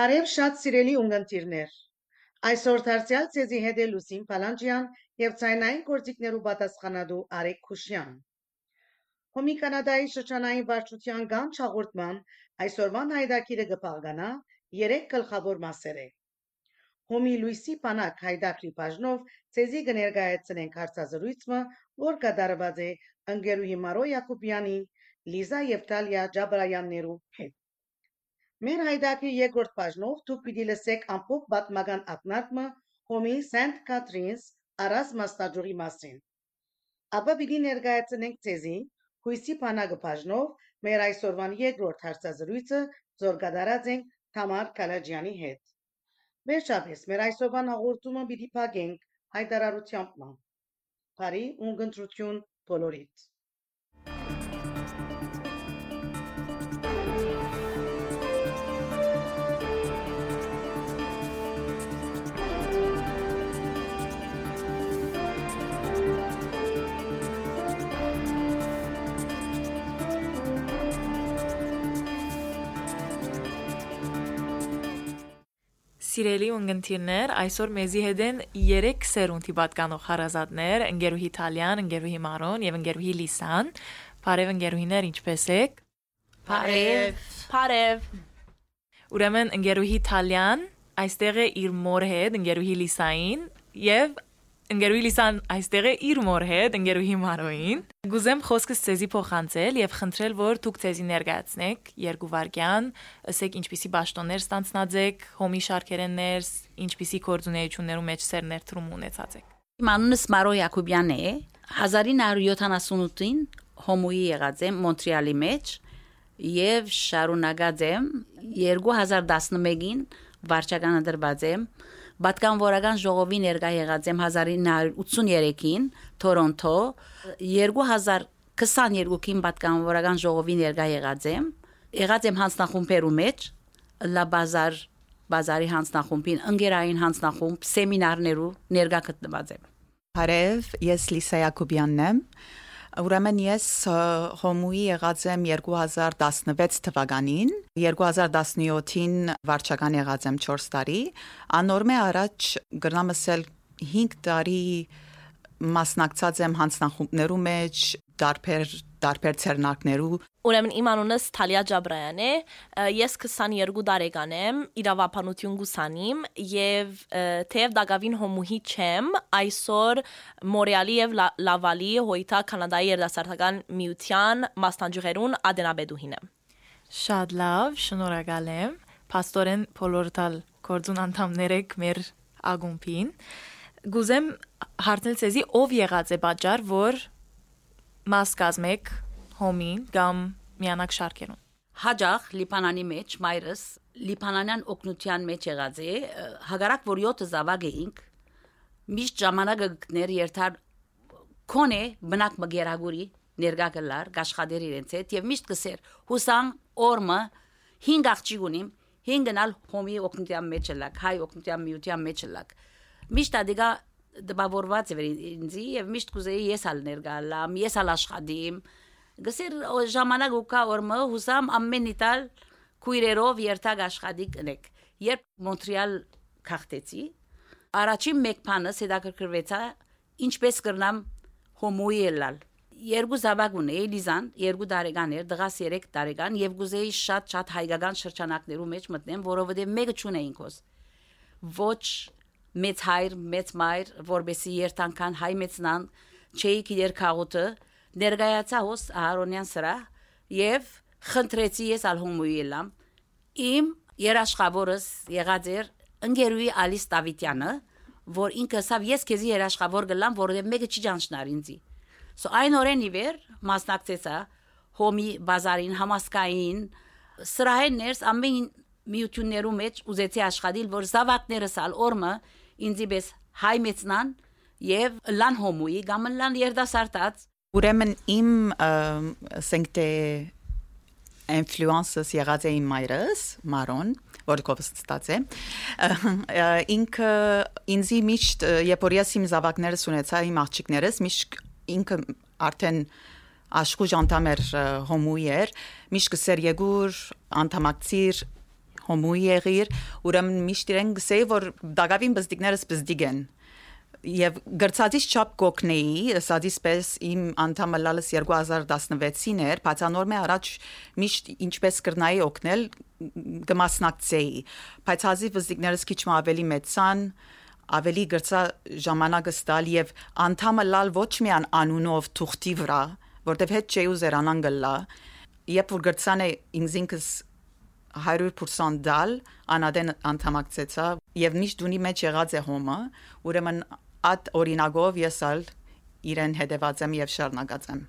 Բարև շատ սիրելի ունգընտիրներ։ Այսօր դարձյալ ցեզի հետ է Լուսին Պալանջյան եւ ցայնային գործիքներու պատասխանատու Արեկ Քուշյան։ Հոմի Կանադայի շրջանային վարչության գանչ հաղորդման այսօրվան հայդակիրը կփաղկանա երեք գլխավոր մասեր է։ Հոմի Լուիսի Պանակ հայդակրի բաժնով ցեզի կներկայացնենք հարցազրույցը, որ կատարված է ընկերուհի Մարո Յակոբյանի, Լիզա եւ Տալիա Ջաբրայաններու հետ։ Մեր հայդակի երկրորդ բաժնով դուք պիտի լսեք ամփոփ պատմական ակնարկը Հոմի Սենտ Կատրինս առած մասնաճյուղի մասին։ Ապա պիտի ներկայացնենք ցեզի հույսի բանակը բաժնով մեր այսօրվան երկրորդ հարցազրույցը զորգադարած ենք Թամար Կալաջյանի հետ։ Վերջապես մեր այսօրվան հաղորդումը պիտի փակենք հայտարարությամբ։ Բարի ունգընտրություն բոլորիդ։ Սիրելի ունգընտիրներ, այսօր մեզի հետ են 3 սերունդի պատկանող հարազատներ, ընկերուհի Իտալիան, ընկերուհի Մարոն եւ ընկերուհի Լիսան։ Բարև ընկերուհիներ, ինչպե՞ս եք։ Բարև։ Բարև։ Ուրեմն ընկերուհի Իտալիան այստեղ է իր մոր հետ, ընկերուհի Լիսային եւ ընկերուհի Լիսան այստեղ է իր մոր հետ, ընկերուհի Մարոին։ Գուզեմ խոսքս ցեզի փոխանցել եւ խնդրել, որ դուք ցեզի ներկայացնեք երկու վարքյան, ասեք ինչպիսի ճաշտոններ ստանցնած եք, հոմի շարքերեններ, ինչպիսի կորձունեություններու մեջ սեր ներդրում ունեցած եք։ Իմ անունս Մարո Յակոբյանն է։ 1978-ին հոմոյի եղած եմ Մոնտրեալի մեջ եւ շարունակած եմ 2011-ին վարչականը դրված եմ Պատկանվորական ժողովի ներկա եղած եմ 1983-ին Թորոնտո 2022-ին պատկանվորական ժողովի ներկա եղած եմ եղած եմ հանձնախումբերու մեջ լա բազար բազարի հանձնախումբին ընկերային հանձնախումբ սեմինարներու ներկա գտնված եմ Բարև ես Լիսա Յակոբյանն եմ Ուրեմն ես հոմուի եղած եմ 2016 թվականին, 2017-ին վարչական եղած եմ 4 տարի, անորմե առաջ գրնամսել 5 տարի մասնակցած եմ հանձնախումբներու մեջ, դարբեր դարբեր ցերնակներու Ուրեմն իմ անունս Թալիա Ջաբրայան է։ Ես 22 տարեկան եմ, իրավապանություն գուսանիմ եւ թեև դակավին հոմուհի չեմ, այսօր Մորեալի եւ Լավալի հոյթա կանադայի երդասարտական միության մասնաճյուղերուն ադենաբեդուհին եմ։ Շատ լավ, շնորհակալ եմ։ Պաստորեն Պոլորտալ կորձուն անդամներ եք մեր ագումբին։ Գուզեմ հարցնել ցեզի ով եղած է պատճառ, որ մաս կազմեք հոմին կամ միանակ շարքերուն։ Հաջախ Լիբանանի մեջ մայրս Լիբանանյան օկնության մեջ եղած է, հագարակ որ 7 զավակ էինք, միշտ ժամանակը գներ երթար կոնե բնակ մգերագուրի ներգա գլար գաշխադեր իրենց հետ եւ միշտ կսեր հուսան օրմը 5 աղջիկ ունիմ 5 գնալ հոմի օկնության մեջ լակ հայ օկնության միության մեջ լակ միշտ ադիգա դպավորված էր ինձի եւ միշտ կուզեի ես ալ ներգալամ ես ալ աշխատիմ գսեր ժամանակ ու կա օրմը հուսամ ամեն իտալ քույրերով երթակ աշխատի կնեք երբ մոնտրեալ քաղտեցի առաջին մեկ բանը հետաքրքրվեցա ինչպես կրնամ հոմոյելալ երկու զավակ ունեի Լիզան երկու տարեկան էր դղաս 3 տարեկան եւ գուզեի շատ շատ հայկական շրջանակներու մեջ մտնեմ որովհետեւ մեկը չունեինք ոս ոչ մեծ հայր մեծ մայր որբեսի երթանքան հայ մեծնան չէի գիտեր քաղուտը ներգայացա հոս Ահարոնյան սրա եւ խնդրեցի ես ալհոմույելամ իմ երաշխավորս եղած էր ընկերուի Ալիս Դավիթյանը որ ինքը ասավ ես քեզի երաշխավոր գլամ որովհետեւ մեկը չի ճանչնար ինձի so այն օրեն իվեր մասնակցեցա հոմի բազարին համասկային սրահեն ներս ամեն միություններու մեջ ուզեցի աշխատել որ զավակներս ալ օրմը ինձի պես հայ մեծնան եւ լան հոմուի կամ լան երդասարտած Ուրեմն իմ ասենք թե ինֆլուենսս եղած է իմ մայրս, Մարոն, որ կոստած է։ Ինքը ինձի միշտ երբ որ ես իմ զավակներս ունեցա, իմ աղջիկներս միշտ ինքը արդեն աշխուժ անդամ էր հոմուի էր, միշտ կսեր եգուր անդամակցիր հոմու եղիր ուրեմն միշտ իրեն գսեի որ դակավին բզդիկներս բզդիկ են եւ գրծածից չափ կոկնեի սադից պես իմ անդամը լալս 2016-ին էր բացանոր մե առաջ միշտ ինչպես կրնայի օգնել կմասնակցեի բայց հազիվ վզիկներս քիչ ավելի մեծան ավելի գրծա ժամանակը ստալ եւ անդամը լալ ոչ միան անունով թուղթի վրա որտեվ հետ չէ ուզերանան գլա երբ որ գրծան է ինքնս 100% դալ անադեն անդամակցեցա եւ միշտ ունի մեջ եղած է հոմը ուրեմն այդ օրինագով եսալ իրեն հետևած եմ եւ շարունակած եմ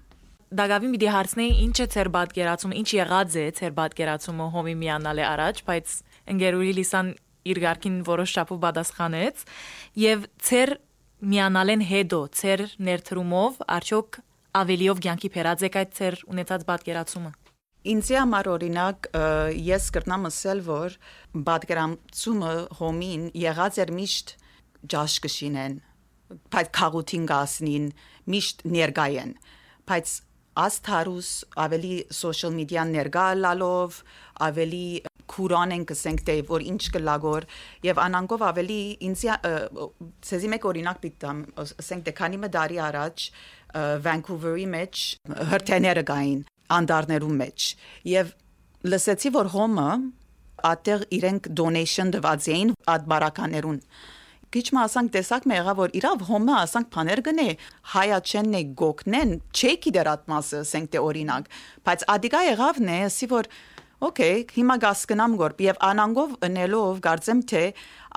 Դագավին մի հարցնեի ինչ է ծեր պատկերացումը, ինչ եղած է ծեր պատկերացումը հոմի միանալ է առաջ, բայց ընկերուհի Լիսան իր ղարքին որոշ չափով պատասխանեց եւ ծեր միանալեն հետո ծեր ներդրումով արդյոք ավելիով ցանկի փերած եք այդ ծեր ունեցած պատկերացումը Ինձ համար օրինակ ես կրնամ ասել որ պատկերացումը հոմին եղած էր միշտ ջաշկշինեն բայց քաղուտին գասնին միշտ ներգայեն բայց աստարուս ավելի social media ներգա լալով ավելի քուրան են կսենք դե որ ինչ կլագոր եւ անանգով ավելի ինձ ցեզի մեկ օրինակ պիտամ ասենք դե քանի մդարի առաջ Vancouver-ի մեջ հրթեները գային անդարներու մեջ եւ լսեցի որ հոմը ատեղ իրենք donation դված էին այդ բարականերուն քիչ մը ասանք տեսակ մը եղավ որ իրավ հոմը ասանք բաներ գնե հայաչենն է գոկնեն չէ գիտեր ատմասը ասենք դե օրինակ բայց ադիգա եղավն է ասի որ Okay, հիմա գասկնամ գոր եւ անանգով ընելով գարձեմ թե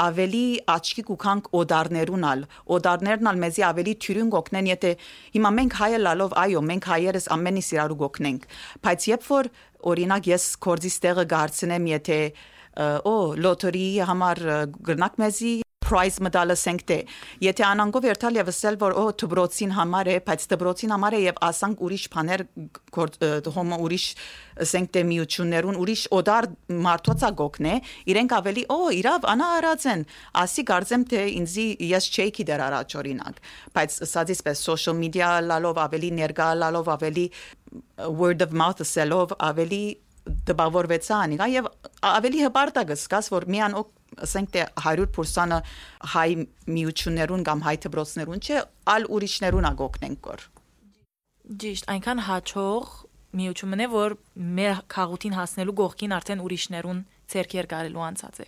ավելի աչքի կուքանք օդարներունալ օդարներն ալ մեզի ավելի թյուրին գոկնեն եթե հիմա մենք հայը լալով այո մենք հայերս ամենի սիրարու գոկնենք բայց երբ որ օրինակ ես կորձի ստեղը գարցնեմ եթե օ լոտորի համար գրնակ մեզի prize medal-ը սենքտե եթե անանգով երթալ եւ ասել որ օ դբրոցին համար է բայց դբրոցին համար է եւ ասանք ուրիշ բաներ հոմո ուրիշ սենքտե միություններուն ուրիշ օդար մարդոցա գոքնե իրենք ավելի օ իրավ անա արածեն ասի գարձեմ թե ինձի ես չէի գիտեր առաջ օրինակ բայց սածից պես social media լալով ավելի ներգա լալով ավելի word of mouth սելով ավելի դպավորվեցա անիկա եւ ավելի հպարտակս սկաս որ միան ասենք թե 100%-ը հայ միություններուն կամ հայ դպրոցներուն չէ, ալ ուրիշներուն ագոկնենք կոր։ Ճիշտ, այնքան հաճող միությունն է, որ մեր քաղուտին հասնելու գողքին արդեն ուրիշներուն ցերկեր կարելու անցած է։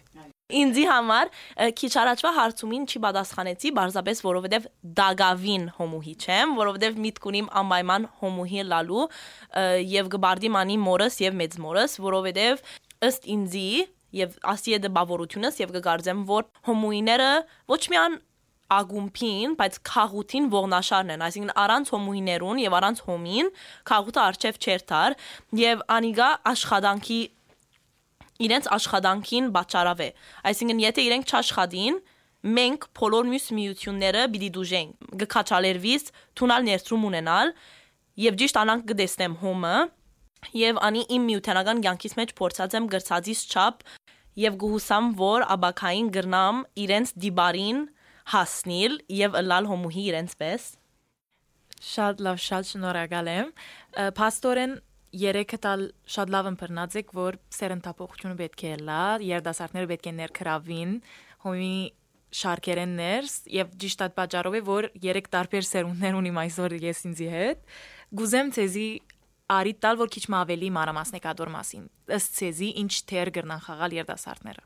Ինձի համար քիչ առաջվա հարցումին չի պատասխանեցի, բարձաբես որովհետև դագավին հոմուհի չեմ, որովհետև միտք ունիմ անպայման հոմուհի լալու եւ գբարդի մանի մորս եւ մեծ մորս, որովհետև ըստ ինձի եւ ասի է դպավորությունս եւ կգարձեմ որ հոմոիները ոչ միան ագումփին, բայց քաղուտին ողնաշարն են, այսինքն առանց հոմուիներուն եւ առանց հոմին քաղուտը արչեվ չերթար եւ անիգա աշխատանքի իրենց աշխատանքին բաճարավ է այսինքն եթե իրենք չաշխատին մենք բոլոր մյուս միությունները պիտի դուժենք գկաչալերվիս թունալ ներդրում ունենալ եւ ճիշտ անանք կդեսնեմ հոմը եւ անի իմ միութենական ցանկից մեջ փորձած եմ գրծածից չափ եւ գուհուսամ որ աբակային գրնամ իրենց դիբարին հասնիլ եւ ըլալ հոմուհի իրենց պես Շատ լավ, շատ շնորհակալ եմ։ Պաստորեն երեքը տալ շատ լավ ըմբռնած եք, որ սերընտապողությունը պետք է լա, երդասարտները պետք է ներքրավին, հոմի շարքերեն ներս եւ ճիշտ այդ պատճառով է որ երեք տարբեր սերունդներ ունիմ այսօր ես ինձի հետ։ Գուզեմ ցեզի արի տալ որ քիչ մ ավելի մանրամասնեք ադոր մասին ըստ ցեզի ինչ թեր գրնան խաղալ երդասարտները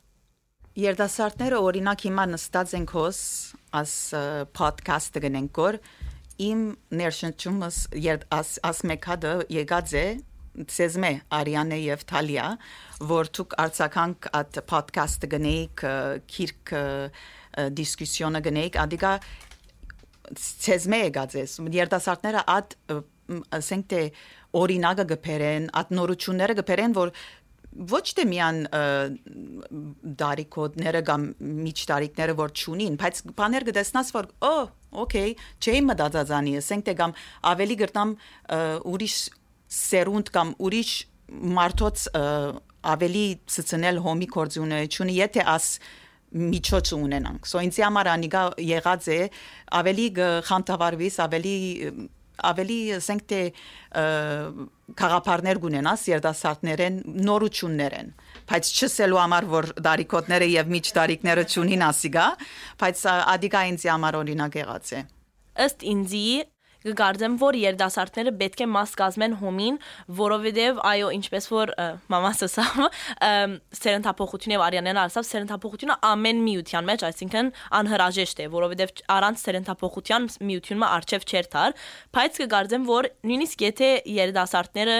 երդասարտները օրինակ հիմա նստած ենք հոս աս ոդքասթը գնենք կոր իմ ներշնչումս երդ աս աս մեկադը եկած է ցեզմե Արիանե եւ Թալիա որ դուք արցականք at podcast գնեիք քիրք դիսկուսիոնը գնեիք ադիգա ցեզմե եկած է երդասարտները at ասենք թե օրինակը գբերեն, ատնորությունները գբերեն, որ ոչ թե միան դարիքոդները կամ միջ դարիքները որ ճունին, բայց բաներ կտեսնաս որ օ, օքեյ, չէի մտածածանի, ասենք թե կամ ավելի գրտամ ուրիշ սերունդ կամ ուրիշ մարդոց ավելի ցցնել հոմի կորձունեությունը, եթե աս միջոց ունենանք։ So ինձ համար անիգա եղած է ավելի խանդավառվիս, ավելի ավելի ասենք թե խաղապարներ գունենաս երդասարտներեն նորություններեն բայց չսելու համար որ դարիքոտները եւ միջ դարիքները ճունին ասիգա բայց ադիգա ինձ համար օրինակ եղած է ըստ ինձի կգարձեմ, որ երդասարտները պետք է մաս կազմեն հոմին, որովհետև այո, ինչպես որ մամաս ասավ, սերընթափոխությունը եւ Արիանեն ասավ, սերընթափոխությունը ամեն միության մեջ, այսինքն անհրաժեշտ է, որովհետև առանց սերընթափոխության միությունը արժև չեր տար, բայց կգարձեմ, որ նույնիսկ եթե երդասարտները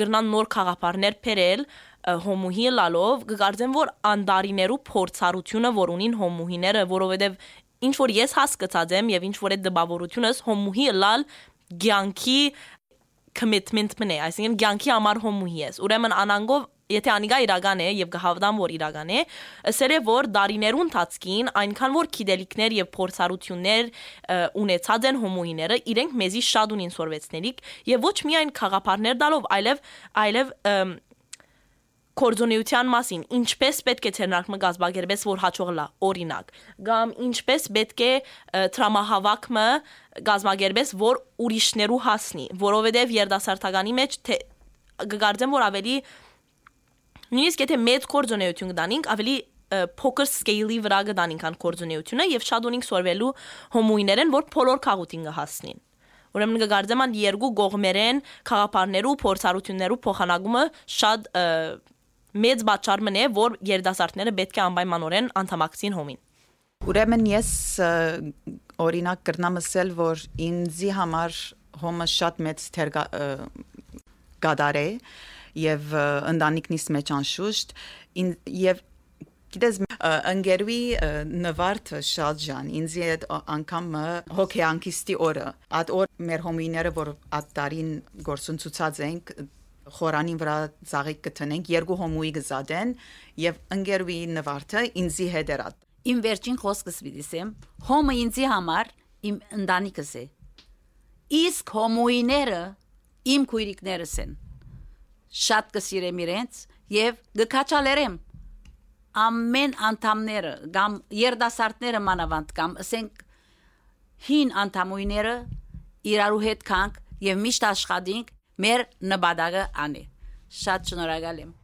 գրնան նոր խաղապարներ փերել, հոմուհի լալով կգարձեմ որ անդարիներու փորձառությունը որ ունին հոմուհիները որովհետև ինչ որ ես հասկացած եմ եւ ինչ որ այդ դպավորությունս հոմուհի լալ ցանկի commitment մնե, այսինքն ցանկի համար հոմուհի ես։ Ուրեմն անանգով եթե անիգա իրական է եւ կհավդամ որ իրական է, ասել է որ դարիներուն ընթացքին այնքան որ քիդելիկներ եւ փորձառություններ ունեցած են հոմոիները, իրենք մեզի շատ ունին սորվեցնելիք եւ ոչ միայն խաղապարներ դալով, այլև այլև կորձոնեության մասին, ինչպես պետք է ցերնակը գազբագերբես, որ հաջող լա, օրինակ, կամ ինչպես պետք է տրամահավաքը գազբագերբես, որ ուրիշներու հասնի, որովհետև երդասարտականի մեջ թե գկարձեմ, որ ավելի նույնիսկ եթե մեծ կորձոնեություն կդանենք, ավելի փոքր scale-ի վրա կդանենք ան կորձոնեությունը եւ շատ ունենք սորվելու հոմոիներեն, որ բոլոր քաղուտին կհասնին։ Ուրեմն կգարձեմ ան երկու գողմերեն խաղապարներու փորձառություններու փոխանակումը շատ մեծ բաճարմն է, որ երդասարտները պետք է անպայմանորեն անդամակցին հոմին։ Ուրեմն ես օրինակ կրնամ ասել, որ ինձի համար հոմը շատ մեծ թեր գադար է եւ ընտանիքնից մեջ անշուշտ եւ գիտես ընկերուի նվարդը շատ ջան ինձ այդ անգամ հոկեանքիստի օրը այդ օր մեր հոմիները որ այդ տարին գործունցուցած ենք խորանին վրա ծաղիկ կտնենք երկու հոմուի գզադեն եւ ընկերուի նվարդը ինձի հետ էր Իմ վերջին խոսքս վիդիսեմ հոմը ինձի համար իմ ընտանիքս է իսկ հոմուիները իմ քույրիկներս են շատ կսիրեմ իրենց եւ գկաչալերեմ ամեն անդամները կամ երդասարտները մանավանդ կամ ասենք հին անդամույները իրարու հետ կանք եւ միշտ աշխատենք մեր նպատակը անի։ Շատ շնորհակալ եմ։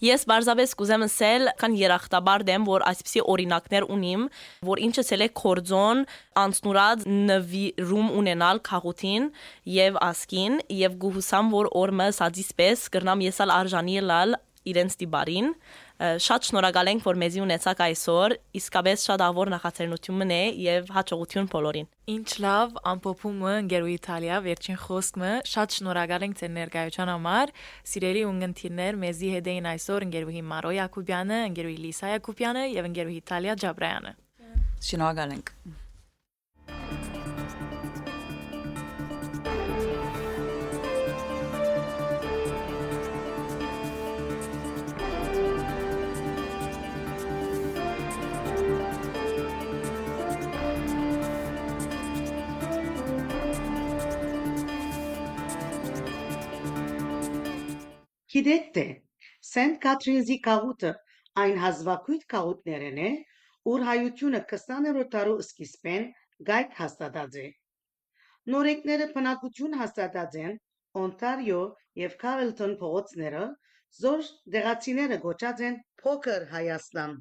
Ես բարձաբես կուզեմ ասել, քան երախտաբար դեմ, որ այսպիսի օրինակներ ունիմ, որ ինչը ցել է կորձոն անցնուրած նվիրում ունենալ քաղուտին եւ ասկին եւ գուհուսամ որ օրը սադիսպես կրնամ եսալ արժանի լալ իրենց դիբարին շատ շնորհակալ ենք, որ մեզի ունեցաք այսօր, իսկապես շատ ավոր նախաձեռնություն է եւ հաջողություն բոլորին։ Ինչ լավ, ամփոփումը Գերու Իտալիա վերջին խոսքը, շատ շնորհակալ ենք ձեր ներկայության համար։ Սիրելի ունգընտիրներ, մեզի հետ էին այսօր Գերուհի Մարո Յակոբյանը, Գերուհի Լիսա Յակոբյանը եւ Գերուհի Իտալիա Ջաբրայանը։ Շնորհակալ ենք։ Գիտեք թե Սենտ Կատրինզի կաղուտը այն հազվագույթ կաղուտներն է, ուր հայությունը 20-րդ դարու սկիզբեն գայք հաստատած է։ Նորեկները բնակություն հաստատած են Օնտարիո եւ Քարլտոն փողոցները, զոր դեղացիները գոչած են Փոքր Հայաստան։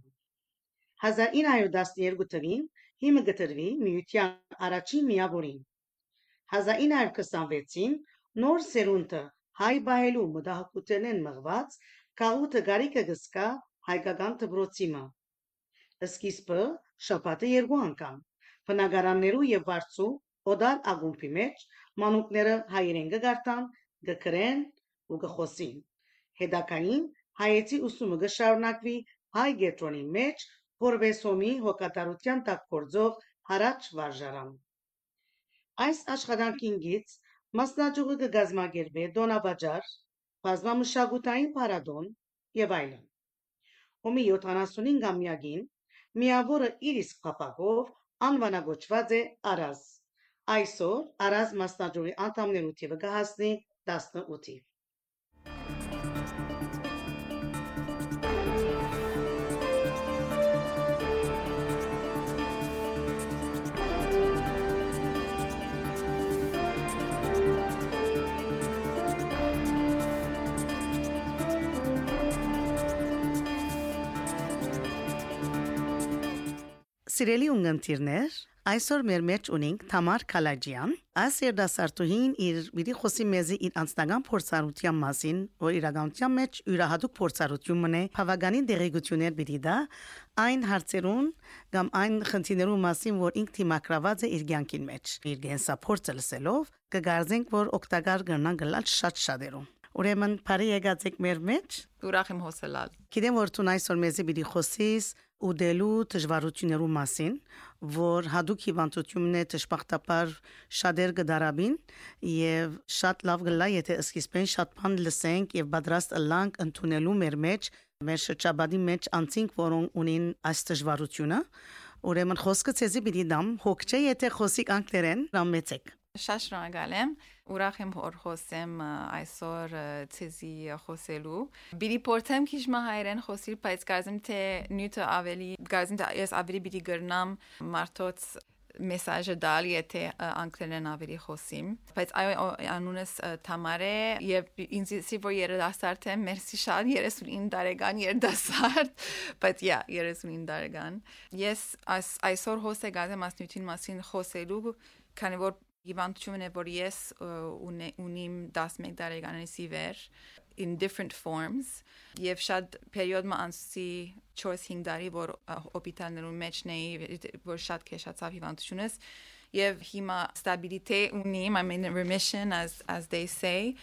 1912 թվին հիմը գտնվի միության առաջին միավորին։ 1926-ին նոր սերունդը հայ բայելու մտահոգութենեն մղված գաղութը գարիկը գսկա հայկական դբրոցիմը սկիզբը շաբաթը երկու անգամ բնակարաններու եւ վարձու օդալ ագումբի մեջ մանուկները հայերեն գարտան գկրեն ու գխոսին հետակային հայեցի ուսումը գշարունակվի հայ գետրոնի մեջ որվեսոմի հոգատարության տակ գործող հարաճ վարժարան այս աշխատանքին գից Մասնաճյուղը կգազմագերբի դոնավաճառ, բազմամշակութային փառատոն եւ այլն։ Ումի 75-ամյակին միավորը իր իսկ փապակով անվանագոչված է Արազ։ Այսօր Արազ մասնաճյուղի անդամներու թիվը կհասնի 18-ի։ Սիրելի ունգընտիրներ, այսօր մեր մեջ ունենք Թամար Քալաջյան։ Այս երդասարտուհին իր մի խոսի մեզի իր անձնական փորձառության մասին, որ իրականության մեջ յուրահատուկ փորձառություն մնե, բավականին դերեկություններ բիդի դա այն հարցերուն կամ այն խնդիրներու մասին, որ ինքը թիմակրաված է իր ցանկին մեջ։ Իր գենսա փորձը լսելով կգարձենք, որ օգտակար կգնան գլալ շատ շատերում։ Ուրեմն բարի եկածեք մեր մեջ։ Ուրախ եմ հոսելալ։ Գիտեմ որ դու այսօր մեզի պիտի խոսես ուդելու դժվարություններու մասին, որ հadoop հիվանդությունն է դժբախտաբար շատեր գդարաբին եւ շատ լավ գլա եթե սկիզբեն շատ բան լսենք եւ պատրաստ ըլանք ընդունելու մեր մեջ մեր շրջաբադի մեջ անցինք որոնք ունին այս դժվարությունը ուրեմն խոսքը ցեզի պիտի դամ հոգչե եթե խոսիկ անգլերեն ռամեցեք Շատ շնորհակալ եմ։ Ուրախ եմ որ խոսեմ այսօր ցեզի խոսելու։ Բիդի փորձեմ քիչ մահայրեն խոսել, բայց կարծեմ թե նյութը ավելի կարծեմ թե ես ավելի բիդի գրնամ մարդոց մեսաժը դալ եթե անգլերեն ավելի խոսիմ բայց այո անունս Թամար է եւ ինձ սի որ երդասարտ եմ մերսի շատ 39 տարեկան երդասարտ բայց yeah 39 տարեկան ես այս այսօր հոսե գազեմ ասնյութին մասին խոսելու քանի որ Հիվանդությունն է, որ ես ունիմ 11 տարեկանից ի վեր in different forms եւ շատ պերիոդ մը անցի 4-5 տարի որ հոպիտալներում մեջ նեի որ շատ քեշացավ հիվանդությունս եւ հիմա stability ունիմ I'm in remission as as they say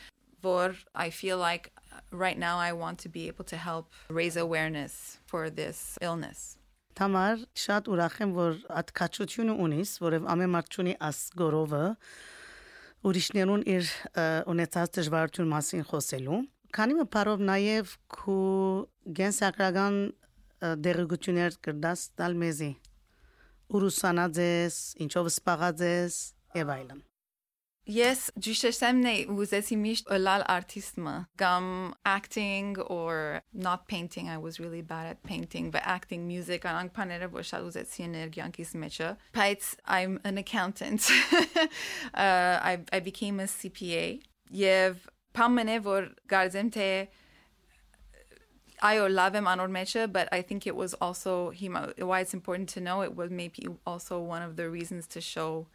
որ I feel like right now I want to be able to help raise awareness for this illness Թամար շատ ուրախ եմ, որ ատկաչությունը ունիս, որև ամեն մարդ ունի աս գորովը ուրիշներուն իր ունեցած դժվարություն մասին խոսելու։ Քանի մը բարով նաև քու գենսակրական դերգություններ կրդաս տալ մեզի։ Ուրուսանած ես, ինչով սպաղած ես, եւ այլն։ Yes, Jushesemne uzesi misht olal artisma. Gum acting or not painting. I was really bad at painting, but acting, music, ang panera boshal uzesi energiankis mecha. Paits, I'm an accountant. uh, I, I became a CPA. Yev pamene vor garzemte I love him on mecha, but I think it was also he why it's important to know it was maybe also one of the reasons to show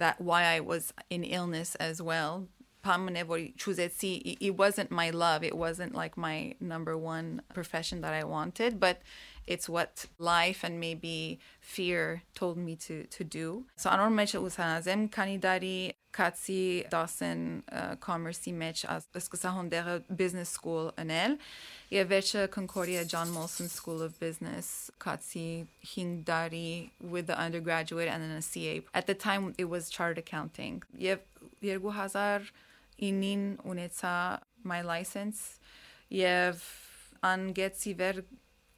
that why I was in illness as well. It wasn't my love. It wasn't like my number one profession that I wanted, but it's what life and maybe fear told me to to do. So անոր մեջ ուսանազեմ քանի դարի Katsi Dawson uh, commerce մեջ սկսա հոնդերը business school անել եւ վերջը Concordia John Molson School of Business Katsi Hingdari with the undergraduate and then a CA. At the time it was chartered accounting. Եվ 2009-ին ունեցա my license եւ անգեցի վեր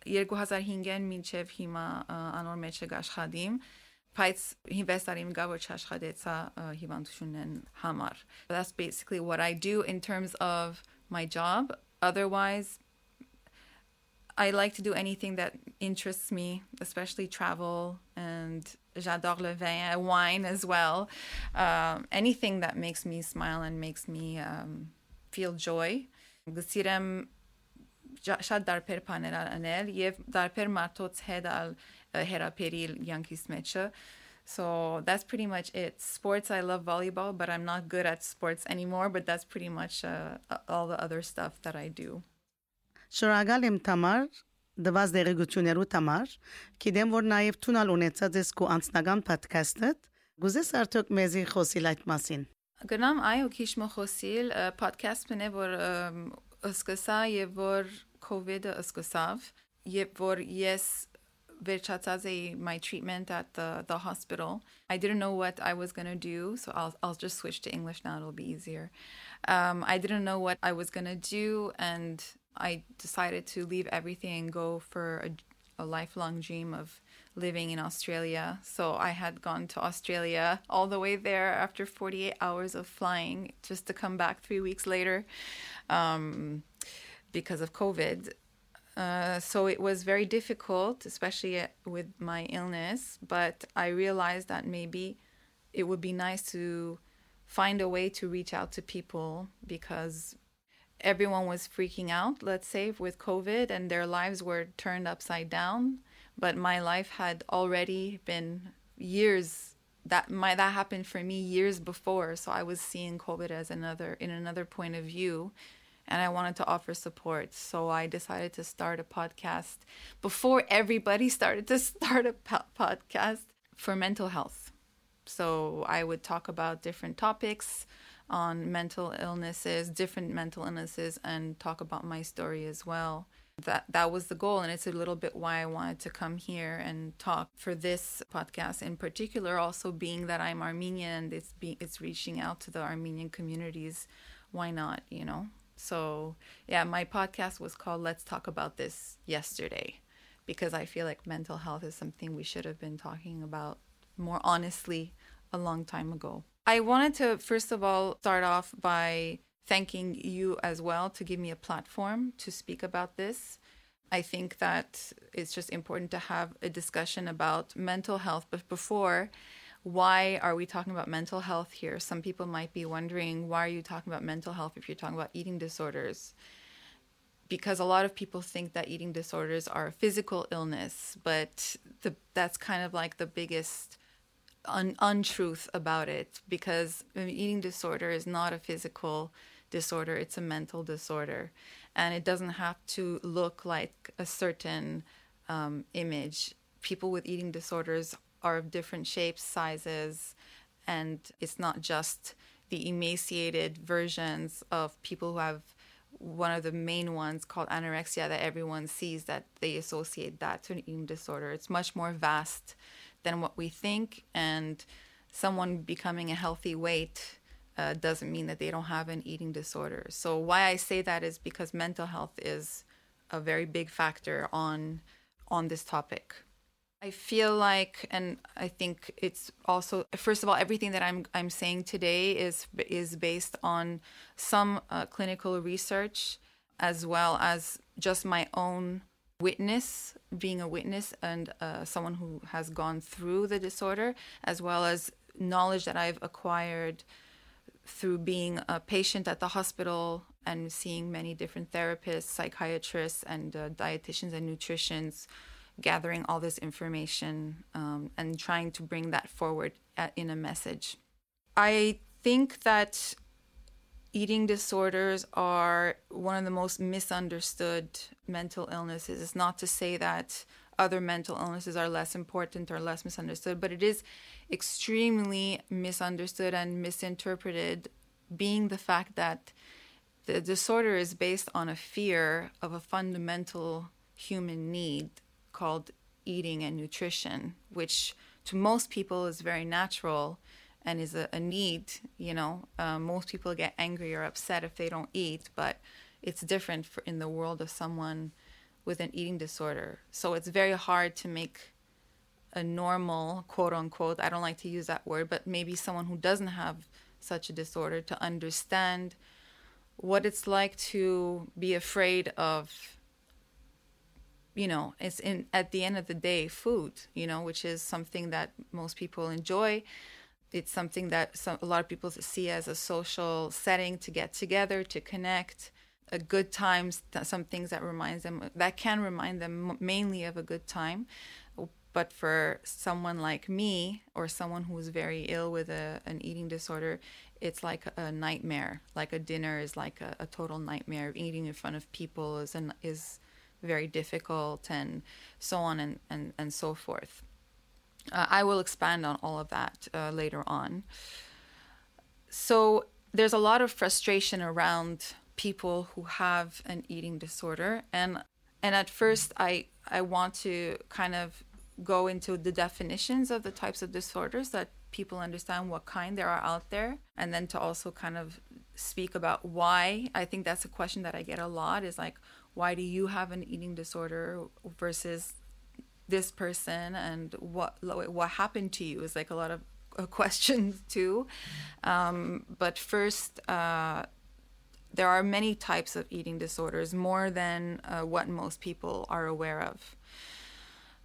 2005-ին մինչև հիմա անոր մեջ աշխատիմ բայց ինվեստորին գա որ չաշխատեցա հիվանդությունն համար that's basically what I do in terms of my job otherwise I like to do anything that interests me, especially travel and j'adore le vin, wine as well. Um, anything that makes me smile and makes me um, feel joy. Գսիրեմ շատ դարբեր բաներ անել եւ դարբեր մարդոց հետ ալ հերապերիլ յանքիս մեջը So that's pretty much it. Sports, I love volleyball, but I'm not good at sports anymore. But that's pretty much uh, all the other stuff that I do. Շնորհակալ եմ Թամար դված դերգություններու Թամար։ Գիտեմ որ նաև տունալ ունեցած ես քո անձնական podcast-ը։ Գուզես արդյոք մեզի խոսիլ այդ մասին։ Գնամ այո քիչ մը խոսիլ podcast-ն է որ սկսա եւ որ COVID ysgwysaf. Yet for yes, Verchatadze, my treatment at the, the hospital, I didn't know what I was going to do, so I'll, I'll just switch to English now, it'll be easier. Um, I didn't know what I was going to do, and I decided to leave everything and go for a, a lifelong dream of living in Australia. So I had gone to Australia all the way there after 48 hours of flying just to come back three weeks later. Um, because of COVID. Uh, so it was very difficult, especially uh, with my illness. But I realized that maybe it would be nice to find a way to reach out to people because everyone was freaking out, let's say, with COVID, and their lives were turned upside down but my life had already been years that my that happened for me years before so i was seeing covid as another in another point of view and i wanted to offer support. So i decided to start a podcast before everybody started to start a po- podcast for mental health. So i would talk about different topics on mental illnesses different mental illnesses and talk about my story as well. That that was the goal and it's a little bit why I wanted to come here and talk for this podcast in particular also being that I'm Armenian and it's be, it's reaching out to the Armenian communities. Why not you know so yeah my podcast was called let's talk about this yesterday because I feel like mental health is something we should have been talking about more honestly a long time ago I wanted to first of all start off by thanking you as well to give me a platform to speak about this. I think that it's just important to have a discussion about mental health. But before, why are we talking about mental health here? Some people might be wondering, why are you talking about mental health if you're talking about eating disorders? Because a lot of people think that eating disorders are a physical illness, but the, that's kind of like the biggest un- untruth about it because eating disorder is not a physical disorder, it's a mental disorder. And it doesn't have to look like a certain um, image. People with eating disorders are of different shapes, sizes, and it's not just the emaciated versions of people who have one of the main ones called anorexia that everyone sees that they associate that to an eating disorder. It's much more vast than what we think, and someone becoming a healthy weight uh, doesn't mean that they don't have an eating disorder. So why I say that is because mental health is a very big factor on on this topic. I feel like, and I think it's also first of all, everything that I'm I'm saying today is is based on some uh, clinical research as well as just my own witness, being a witness and uh, someone who has gone through the disorder, as well as knowledge that I've acquired through being a patient at the hospital and seeing many different therapists, psychiatrists, and uh, dietitians and nutritionists, gathering all this information um, and trying to bring that forward at, in a message. I think that eating disorders are one of the most misunderstood mental illnesses. It's not to say that other mental illnesses are less important or less misunderstood, but it is extremely misunderstood and misinterpreted, being the fact that the disorder is based on a fear of a fundamental human need called eating and nutrition, which to most people is very natural and is a, a need. You know, uh, most people get angry or upset if they don't eat, but it's different for, in the world of someone with an eating disorder. So it's very hard to make a normal, quote unquote, I don't like to use that word, but maybe someone who doesn't have such a disorder to understand what it's like to be afraid of you know it's in at the end of the day food you know which is something that most people enjoy. It's something that some, a lot of people see as a social setting to get together to connect a good time some things that reminds them that can remind them mainly of a good time. But for someone like me or someone who's very ill with a, an eating disorder it's like a nightmare. Like a dinner is like a, a total nightmare. Eating in front of people is an, is very difficult and so on and, and, and so forth. Uh, i will expand on all of that uh, later on. So there's a lot of frustration around people who have an eating disorder and and at first i i want to kind of go into the definitions of the types of disorders that people understand what kind there are out there and then to also kind of speak about why. I think that's a question that i get a lot is like why do you have an eating disorder versus this person and what what happened to you is like a lot of questions too um, but first uh, there are many types of eating disorders, more than uh, what most people are aware of.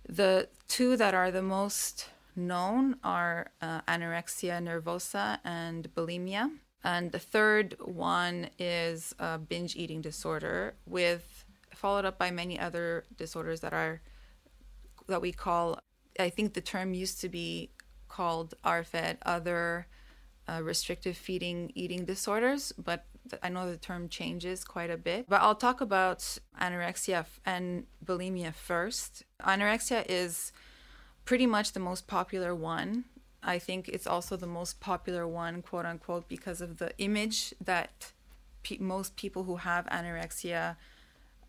The two that are the most known are uh, anorexia nervosa and bulimia. And the third one is binge eating disorder, with followed up by many other disorders that are that we call I think the term used to be called RFED, other uh, restrictive feeding eating disorders, but I know the term changes quite a bit. But I'll talk about anorexia and bulimia first. Anorexia is pretty much the most popular one. I think it's also the most popular one, quote unquote, because of the image that pe- most people who have anorexia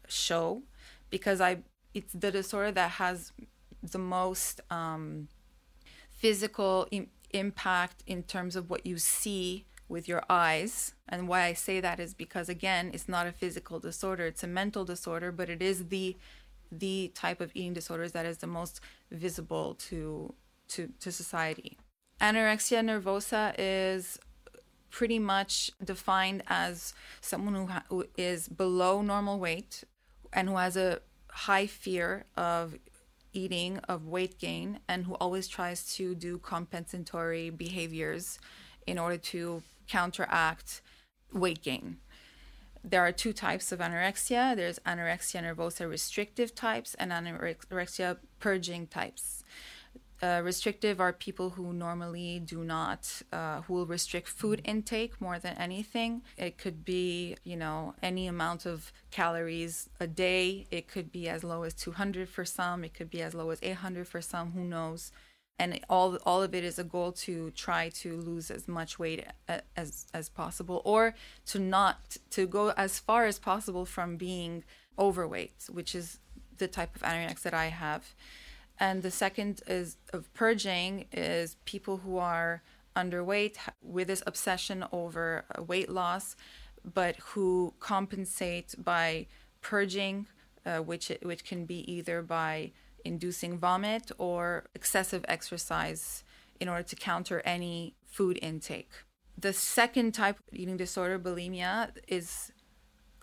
show. Because I, it's the disorder that has the most um, physical Im- impact in terms of what you see with your eyes. And why I say that is because again, it's not a physical disorder; it's a mental disorder, but it is the the type of eating disorders that is the most visible to to to society. Anorexia nervosa is pretty much defined as someone who, ha- who is below normal weight and who has a high fear of eating, of weight gain, and who always tries to do compensatory behaviors in order to counteract weight gain. There are two types of anorexia there's anorexia nervosa restrictive types and anorexia purging types. Uh, restrictive are people who normally do not, uh, who will restrict food intake more than anything. It could be, you know, any amount of calories a day. It could be as low as 200 for some. It could be as low as 800 for some. Who knows? And all all of it is a goal to try to lose as much weight a- as as possible, or to not to go as far as possible from being overweight, which is the type of anorexia that I have and the second is of purging is people who are underweight with this obsession over uh, weight loss but who compensate by purging uh, which which can be either by inducing vomit or excessive exercise in order to counter any food intake. The second type of eating disorder bulimia is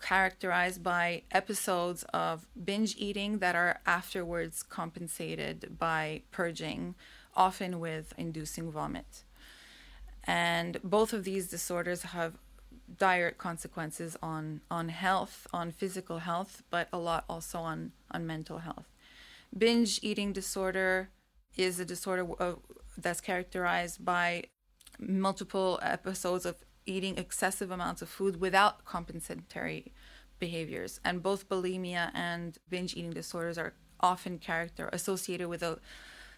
characterized by episodes of binge eating that are afterwards compensated by purging, often with inducing vomit. And both of these disorders have dire consequences on, on health, on physical health, but a lot also on, on mental health. Binge eating disorder is a disorder of, that's characterized by multiple episodes of eating excessive amounts of food without compensatory behaviors. And both bulimia and binge eating disorders are often character associated with a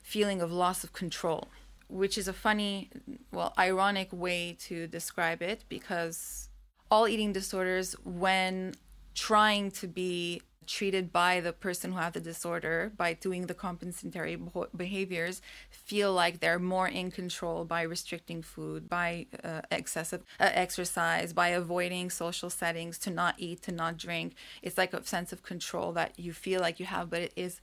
feeling of loss of control, which is a funny, well, ironic way to describe it because all eating disorders, when trying to be treated by the person who have the disorder by doing the compensatory behaviors feel like they're more in control by restricting food by uh, excessive uh, exercise by avoiding social settings to not eat to not drink. It's like a sense of control that you feel like you have but it is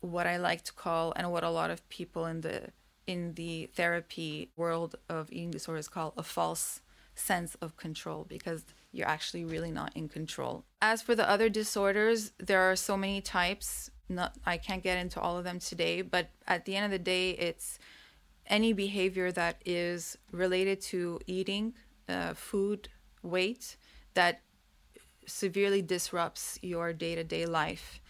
what i like to call and what a lot of people in the in the therapy world of eating disorders call a false sense of control because you're actually really not in control. As for the other disorders, there are so many types. Not I can't get into all of them today, but at the end of the day, it's any behavior that is related to eating, uh, food, weight that severely disrupts your day-to-day life.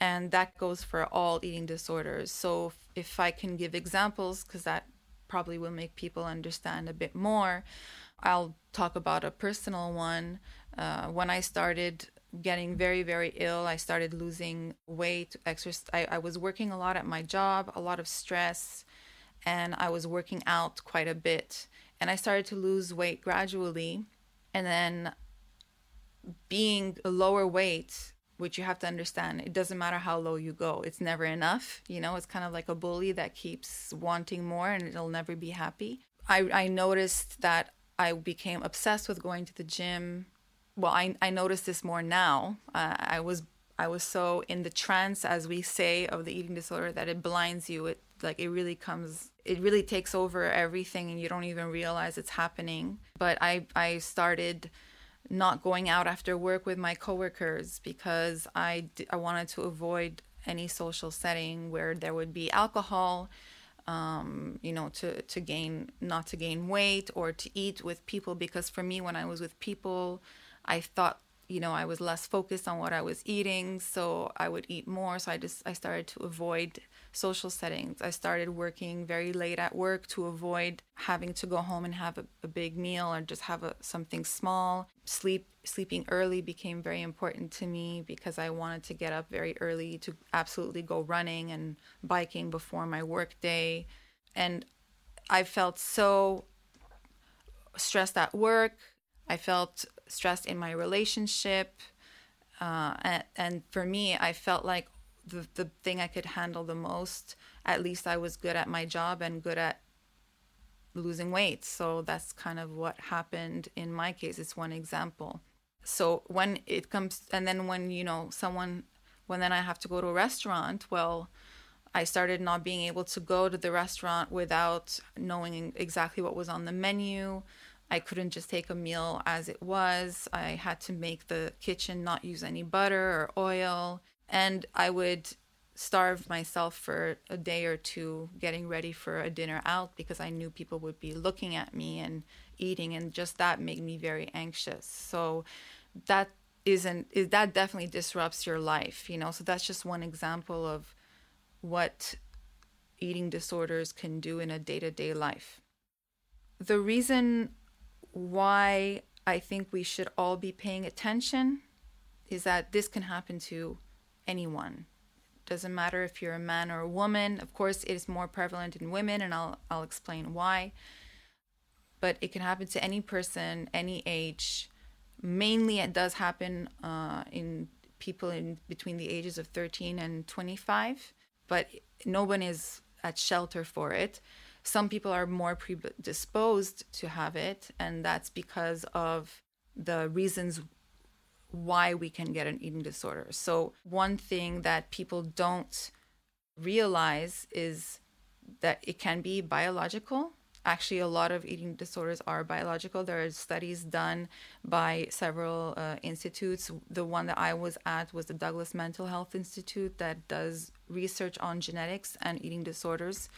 And that goes for all eating disorders. So if I can give examples cuz that probably will make people understand a bit more, I'll talk about a personal one. Uh, when I started getting very, very ill, I started losing weight. Exercise. I, I was working a lot at my job, a lot of stress, and I was working out quite a bit. And I started to lose weight gradually. And then being a lower weight, which you have to understand, it doesn't matter how low you go, it's never enough. You know, it's kind of like a bully that keeps wanting more and it'll never be happy. I, I noticed that I became obsessed with going to the gym. Well, I, I notice this more now. Uh, I was I was so in the trance, as we say, of the eating disorder that it blinds you. It like it really comes, it really takes over everything, and you don't even realize it's happening. But I I started not going out after work with my coworkers because I I wanted to avoid any social setting where there would be alcohol um, you know, to, to gain, not to gain weight or to eat with people. Because for me, when I was with people, I thought you know, I was less focused on what I was eating, so I would eat more. So I just I started to avoid social settings. I started working very late at work to avoid having to go home and have a, a big meal or just have a, something small. Sleep sleeping early became very important to me because I wanted to get up very early to absolutely go running and biking before my work day. And I felt so stressed at work. I felt stressed in my relationship. Uh, and, and for me, I felt like the, the thing I could handle the most, at least I was good at my job and good at losing weight. So that's kind of what happened in my case. It's one example. So when it comes, and then when, you know, someone, when then I have to go to a restaurant, well, I started not being able to go to the restaurant without knowing exactly what was on the menu. I couldn't just take a meal as it was. I had to make the kitchen not use any butter or oil. And I would starve myself for a day or two getting ready for a dinner out because I knew people would be looking at me and eating. And just that made me very anxious. So that isn't, is, that definitely disrupts your life, you know? So that's just one example of what eating disorders can do in a day to day life. The reason why I think we should all be paying attention is that this can happen to anyone. Doesn't matter if you're a man or a woman. Of course, it is more prevalent in women, and I'll I'll explain why. But it can happen to any person, any age. Mainly, it does happen uh, in people in between the ages of 13 and 25. But no one is at shelter for it some people are more predisposed to have it, and that's because of the reasons why we can get an eating disorder. So, one thing that people don't realize is that it can be biological. Actually, a lot of eating disorders are biological. There are studies done by several uh, institutes. The one that I was at was the Douglas Mental Health Institute that does research on genetics and eating disorders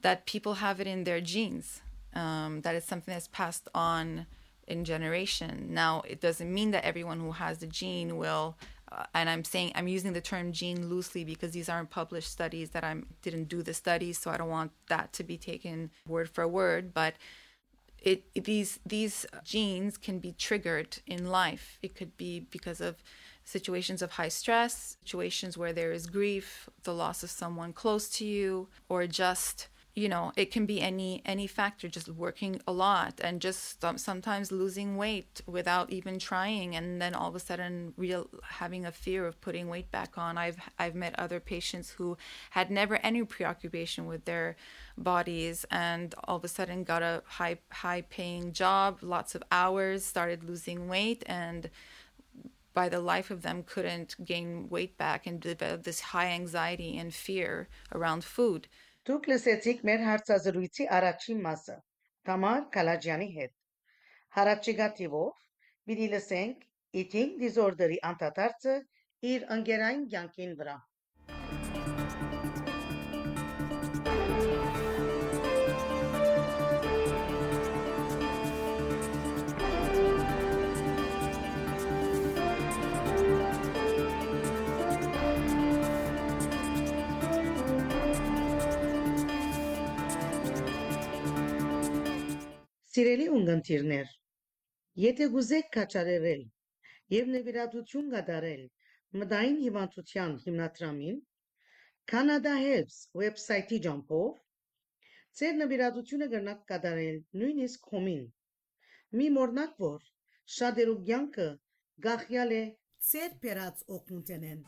that people have it in their genes, um, that it's something that's passed on in generation. Now, it doesn't mean that everyone who has the gene will, uh, and I'm saying I'm using the term gene loosely because these aren't published studies that I didn't do the studies, so I don't want that to be taken word for word, but. It, it, these these genes can be triggered in life. It could be because of situations of high stress, situations where there is grief, the loss of someone close to you, or just you know it can be any any factor just working a lot and just um, sometimes losing weight without even trying and then all of a sudden real having a fear of putting weight back on. I've i've met other patients who had never any preoccupation with their bodies and all of a sudden got a high high paying job lots of hours started losing weight and by the life of them couldn't gain weight back and develop this high anxiety and fear around food Դուք լսեցիք մեր հարցազրույցի առաջին մասը Թամար Կալաջյանի հետ։ Հարաճիգա տիվով պիտի լսենք eating disorder-ի անդադարձը իր ընկերային կյանքին վրա։ Սիրելի ունգընտիրներ, եթե գուզեք կաչարերել եւ նվիրատություն կատարել մտային հիվանդության հիմնադրամին Canada Helps վեբսայթի ջամփով ձեր նվիրատությունը կրնակ կատարել նույնիսկ հոմին մի մորնակ որ շատերու կյանքը գախյալ է Ձեր բերած օգնութենեն